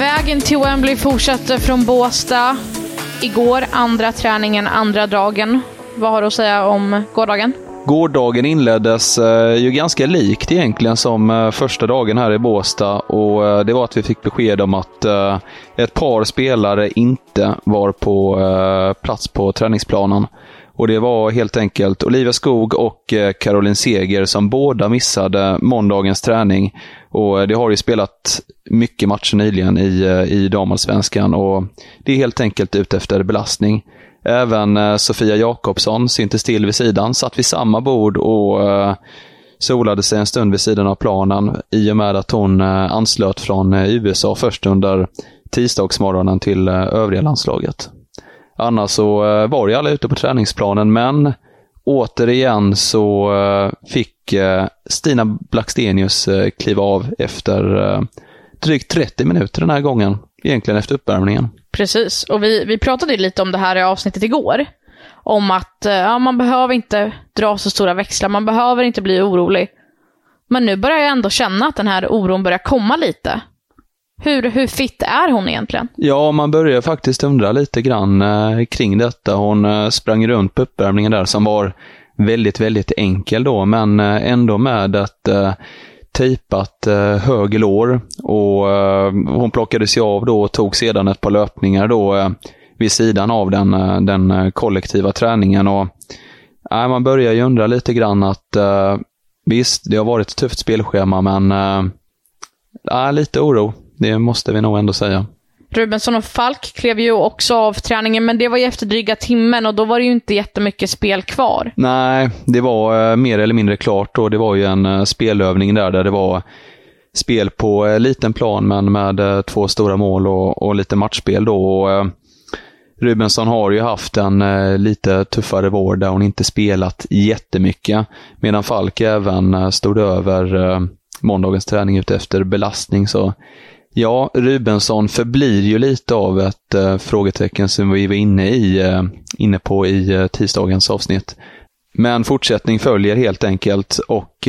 Vägen till Wembley fortsätter från Båstad. Igår, andra träningen, andra dagen. Vad har du att säga om gårdagen? Gårdagen inleddes eh, ju ganska likt egentligen som eh, första dagen här i Båstad och eh, det var att vi fick besked om att eh, ett par spelare inte var på eh, plats på träningsplanen. Och det var helt enkelt Olivia Skog och eh, Caroline Seger som båda missade måndagens träning. Och eh, det har ju spelat mycket matcher nyligen i, eh, i damallsvenskan och det är helt enkelt ute efter belastning. Även Sofia Jakobsson syntes till vid sidan, satt vid samma bord och solade sig en stund vid sidan av planen i och med att hon anslöt från USA först under tisdagsmorgonen till övriga landslaget. Annars så eh, var ju alla ute på träningsplanen, men återigen så eh, fick eh, Stina Blackstenius kliva av efter drygt 30 minuter den här gången. Egentligen efter uppvärmningen. Precis, och vi, vi pratade ju lite om det här i avsnittet igår. Om att ja, man behöver inte dra så stora växlar, man behöver inte bli orolig. Men nu börjar jag ändå känna att den här oron börjar komma lite. Hur, hur fitt är hon egentligen? Ja, man börjar faktiskt undra lite grann eh, kring detta. Hon eh, sprang runt på uppvärmningen där som var väldigt, väldigt enkel då, men eh, ändå med ett eh, tejpat eh, höger. Och eh, hon plockades ju av då och tog sedan ett par löpningar då eh, vid sidan av den, eh, den eh, kollektiva träningen. Och, eh, man börjar ju undra lite grann att eh, visst, det har varit ett tufft spelschema, men eh, eh lite oro. Det måste vi nog ändå säga. Rubensson och Falk klev ju också av träningen, men det var ju efter dryga timmen och då var det ju inte jättemycket spel kvar. Nej, det var eh, mer eller mindre klart och det var ju en eh, spelövning där, där det var spel på eh, liten plan men med två stora mål och, och lite matchspel då. Och, Rubensson har ju haft en lite tuffare vår där hon inte spelat jättemycket. Medan Falk även stod över måndagens träning ute efter belastning. Så ja, Rubensson förblir ju lite av ett eh, frågetecken som vi var inne, i, eh, inne på i eh, tisdagens avsnitt. Men fortsättning följer helt enkelt och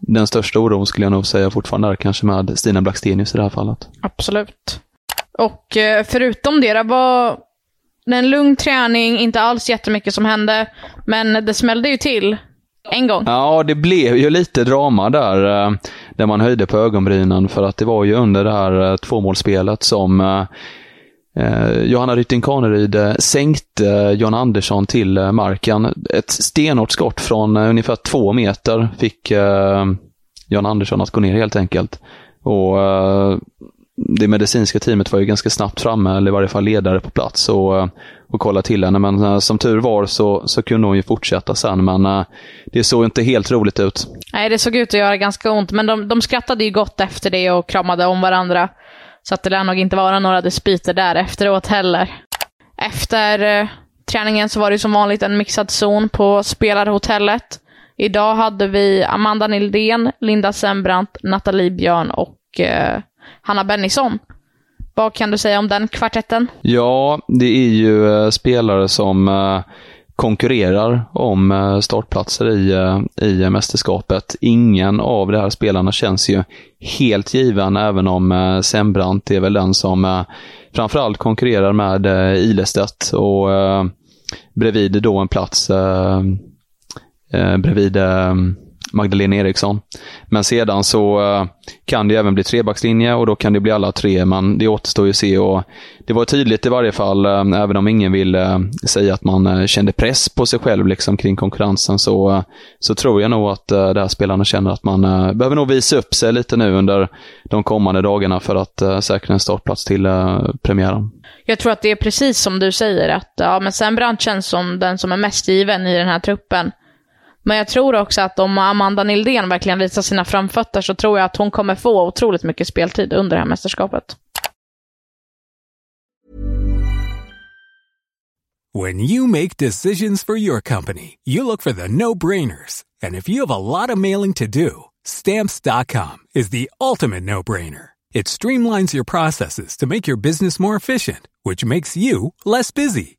den största oron skulle jag nog säga fortfarande är kanske med Stina Blackstenius i det här fallet. Absolut. Och förutom det, var en lugn träning, inte alls jättemycket som hände, men det smällde ju till en gång. Ja, det blev ju lite drama där, där man höjde på ögonbrynen för att det var ju under det här eh, tvåmålsspelet som eh, eh, Johanna Rytting Kaneryd eh, sänkte eh, John Andersson till eh, marken. Ett stenhårt skott från eh, ungefär två meter fick eh, John Andersson att gå ner helt enkelt. Och eh, det medicinska teamet var ju ganska snabbt framme, eller i varje fall ledare på plats och, och kollade till henne. Men eh, som tur var så, så kunde hon ju fortsätta sen, men eh, det såg inte helt roligt ut. Nej, det såg ut att göra ganska ont, men de, de skrattade ju gott efter det och kramade om varandra. Så att det lär nog inte vara några dispyter där efteråt heller. Efter eh, träningen så var det som vanligt en mixad zon på spelarhotellet. Idag hade vi Amanda Nildén, Linda Sembrant, Nathalie Björn och eh, Hanna Bennison. Vad kan du säga om den kvartetten? Ja, det är ju eh, spelare som eh, konkurrerar om eh, startplatser i, i mästerskapet. Ingen av de här spelarna känns ju helt given, även om Sembrant är väl den som framförallt konkurrerar med Ilestedt och bredvid då en plats bredvid Magdalena Eriksson. Men sedan så eh, kan det även bli trebackslinje och då kan det bli alla tre, men det återstår ju att se. Och det var tydligt i varje fall, eh, även om ingen vill eh, säga att man kände press på sig själv liksom, kring konkurrensen, så, så tror jag nog att de här spelarna känner att man behöver nog visa upp sig lite nu under de kommande dagarna för att säkra en startplats till premiären. Jag tror att det är precis som du säger, att ja, men Sembrant känns som den som är mest given i den här truppen. Men jag tror också att om Amanda Nildén verkligen visar sina framfötter så tror jag att hon kommer få otroligt mycket speltid under det här mästerskapet. When you make decisions for your company, you look for the no-brainers. And if you have a lot of mailing to do, stamps.com is the ultimate no-brainer. It streamlines your processes to make your business more efficient, which makes you less busy.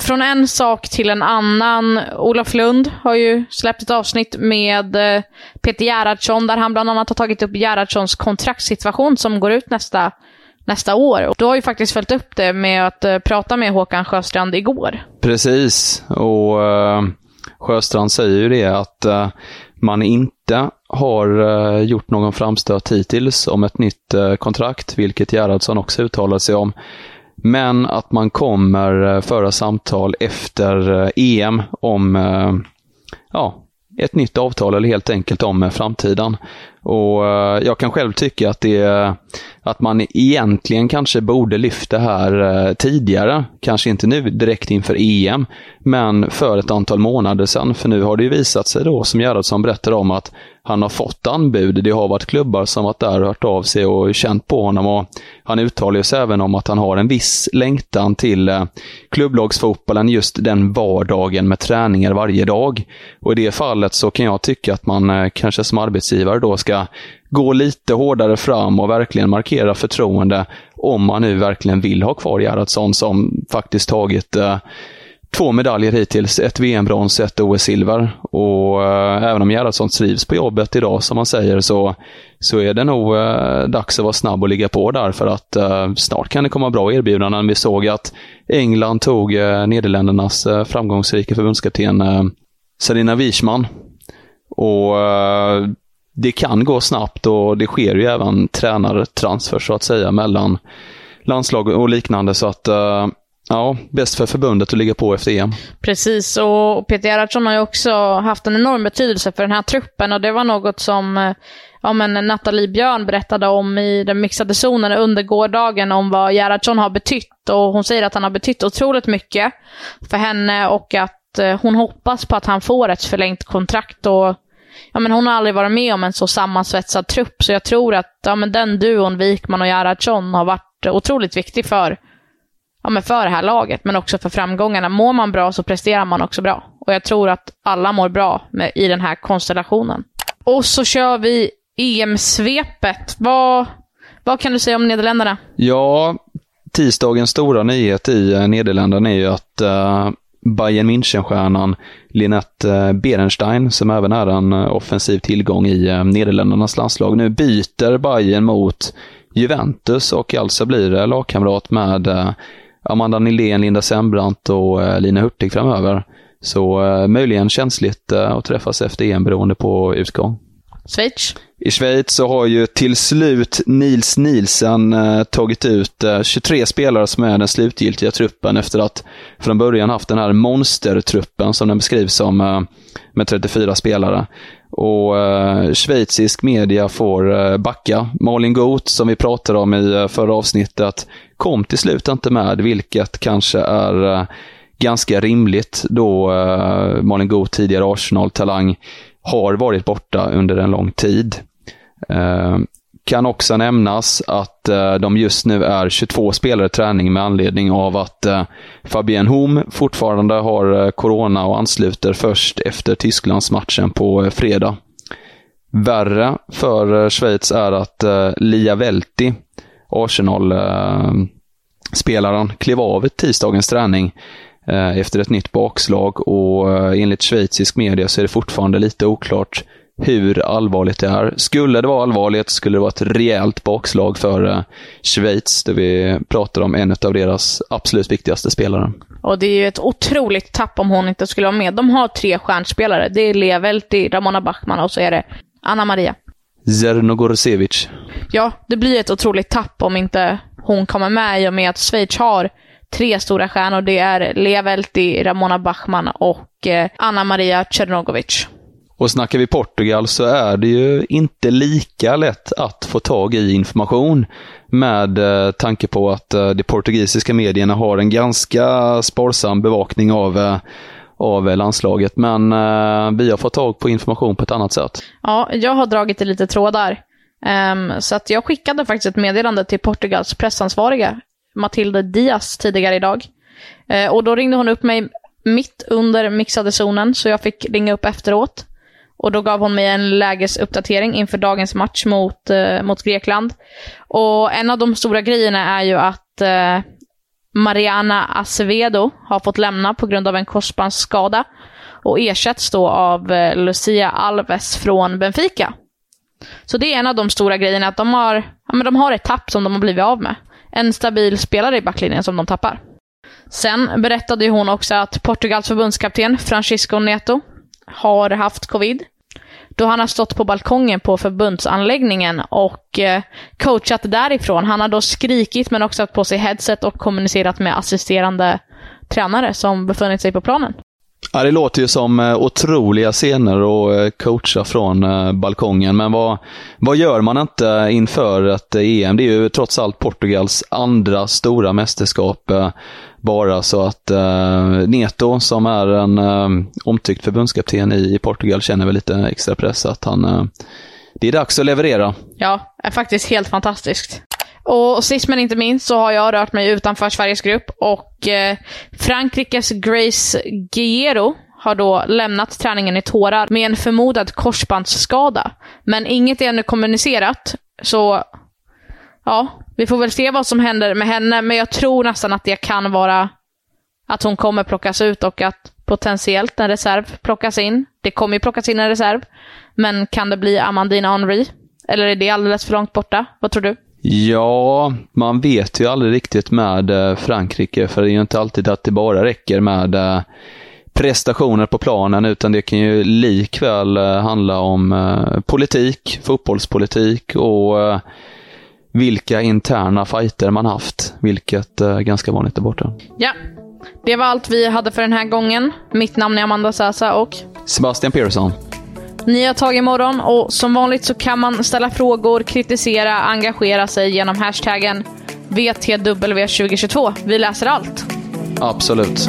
Från en sak till en annan. Olof Lund har ju släppt ett avsnitt med eh, Peter Gerhardsson där han bland annat har tagit upp Gerhardssons kontraktssituation som går ut nästa, nästa år. Och du har ju faktiskt följt upp det med att eh, prata med Håkan Sjöstrand igår. Precis, och uh, Sjöstrand säger ju det att uh, man inte har uh, gjort någon framstöt hittills om ett nytt kontrakt, vilket Gerhardsson också uttalat sig om. Men att man kommer eh, föra samtal efter eh, EM om eh, ja, ett nytt avtal eller helt enkelt om framtiden. Och eh, Jag kan själv tycka att, det, att man egentligen kanske borde lyfta här eh, tidigare. Kanske inte nu direkt inför EM, men för ett antal månader sedan. För nu har det ju visat sig då, som Gerhardsson berättade om, att han har fått anbud. Det har varit klubbar som varit där och hört av sig och känt på honom. Och han uttalar sig även om att han har en viss längtan till eh, klubblagsfotbollen, just den vardagen med träningar varje dag. Och i det fallet så kan jag tycka att man kanske som arbetsgivare då ska gå lite hårdare fram och verkligen markera förtroende om man nu verkligen vill ha kvar Gerhardsson som faktiskt tagit eh, två medaljer hittills. Ett VM-brons, ett OS-silver. Och eh, även om Gerhardsson trivs på jobbet idag, som man säger, så, så är det nog eh, dags att vara snabb och ligga på där för att eh, snart kan det komma bra erbjudanden. Vi såg att England tog eh, Nederländernas eh, framgångsrika förbundskapten eh, äh, Sarina Wichman. Och det kan gå snabbt och det sker ju även tränartransfer så att säga mellan landslag och liknande. Så att eh, Ja, bäst för förbundet att ligga på efter EM. Precis, och Peter Gerhardsson har ju också haft en enorm betydelse för den här truppen och det var något som eh, ja, men Nathalie Björn berättade om i den mixade zonen under gårdagen om vad Gerhardsson har betytt. Och hon säger att han har betytt otroligt mycket för henne och att eh, hon hoppas på att han får ett förlängt kontrakt. Och, ja, men hon har aldrig varit med om en så sammansvetsad trupp, så jag tror att ja, men den duon, Wikman och Gerhardsson, har varit otroligt viktig för ja, men för det här laget, men också för framgångarna. Mår man bra så presterar man också bra. Och jag tror att alla mår bra med, i den här konstellationen. Och så kör vi EM-svepet. Vad, vad kan du säga om Nederländerna? Ja, tisdagens stora nyhet i eh, Nederländerna är ju att uh, Bayern München-stjärnan Linette eh, Berenstein, som även är en eh, offensiv tillgång i eh, Nederländernas landslag, nu byter Bayern mot Juventus och alltså blir lagkamrat med Amanda Nildén, Linda Sembrant och Lina Hurtig framöver. Så möjligen känsligt att träffas efter EM beroende på utgång. Schweiz? I Schweiz så har ju till slut Nils Nielsen eh, tagit ut eh, 23 spelare som är den slutgiltiga truppen efter att från början haft den här monstertruppen som den beskrivs som eh, med 34 spelare. Och eh, schweizisk media får eh, backa. Malin Goth, som vi pratade om i eh, förra avsnittet, kom till slut inte med, vilket kanske är eh, ganska rimligt då eh, Malin Goth, tidigare Arsenal-talang, har varit borta under en lång tid. Eh, kan också nämnas att eh, de just nu är 22 spelare i träning med anledning av att eh, Fabienne Hom fortfarande har eh, corona och ansluter först efter Tysklandsmatchen på eh, fredag. Värre för eh, Schweiz är att Lia Velti, Arsenal-spelaren, klev av tisdagens träning efter ett nytt bakslag och eh, enligt schweizisk media så är det fortfarande lite oklart hur allvarligt det är. Skulle det vara allvarligt skulle det vara ett rejält bakslag för eh, Schweiz, där vi pratar om en av deras absolut viktigaste spelare. Och det är ju ett otroligt tapp om hon inte skulle vara med. De har tre stjärnspelare. Det är Levelti, Ramona Bachmann och så är det Anna Maria. Zernogorsevic. Ja, det blir ett otroligt tapp om inte hon kommer med i och med att Schweiz har tre stora stjärnor. Det är Levelti, Ramona Bachmann och eh, Anna Maria Cernogovic. Och snackar vi Portugal så är det ju inte lika lätt att få tag i information med eh, tanke på att eh, de portugisiska medierna har en ganska sparsam bevakning av, av landslaget. Men vi har fått tag på information på ett annat sätt. Ja, jag har dragit i lite trådar. Um, så att jag skickade faktiskt ett meddelande till Portugals pressansvariga, Matilde Diaz, tidigare idag. Eh, och då ringde hon upp mig mitt under mixade zonen, så jag fick ringa upp efteråt. Och då gav hon mig en lägesuppdatering inför dagens match mot, eh, mot Grekland. Och en av de stora grejerna är ju att eh, Mariana Acevedo har fått lämna på grund av en korsbandsskada och ersätts då av eh, Lucia Alves från Benfica. Så det är en av de stora grejerna, att de har, ja, men de har ett tapp som de har blivit av med. En stabil spelare i backlinjen som de tappar. Sen berättade hon också att Portugals förbundskapten Francisco Neto har haft covid då han har stått på balkongen på förbundsanläggningen och eh, coachat därifrån. Han har då skrikit men också haft på sig headset och kommunicerat med assisterande tränare som befunnit sig på planen. Ja, det låter ju som eh, otroliga scener att eh, coacha från eh, balkongen, men vad, vad gör man inte inför ett EM? Det är ju trots allt Portugals andra stora mästerskap bara så att Neto, som är en omtyckt förbundskapten i, i Portugal, känner väl lite extra press att han... Det är dags att leverera. Ja, är faktiskt helt fantastiskt. Och sist men inte minst så har jag rört mig utanför Sveriges grupp och eh, Frankrikes Grace Guillero har då lämnat träningen i tårar med en förmodad korsbandsskada. Men inget är ännu kommunicerat, så ja, vi får väl se vad som händer med henne, men jag tror nästan att det kan vara att hon kommer plockas ut och att potentiellt en reserv plockas in. Det kommer ju plockas in en reserv, men kan det bli Amandine Henry? Eller är det alldeles för långt borta? Vad tror du? Ja, man vet ju aldrig riktigt med eh, Frankrike, för det är ju inte alltid att det bara räcker med eh, prestationer på planen, utan det kan ju likväl eh, handla om politik, fotbollspolitik och vilka interna fighter man haft, vilket är ganska vanligt där borta. Ja, det var allt vi hade för den här gången. Mitt namn är Amanda Sasa och Sebastian Persson. Nya tag imorgon och som vanligt så kan man ställa frågor, kritisera, engagera sig genom hashtaggen VTW2022. Vi läser allt. Absolut.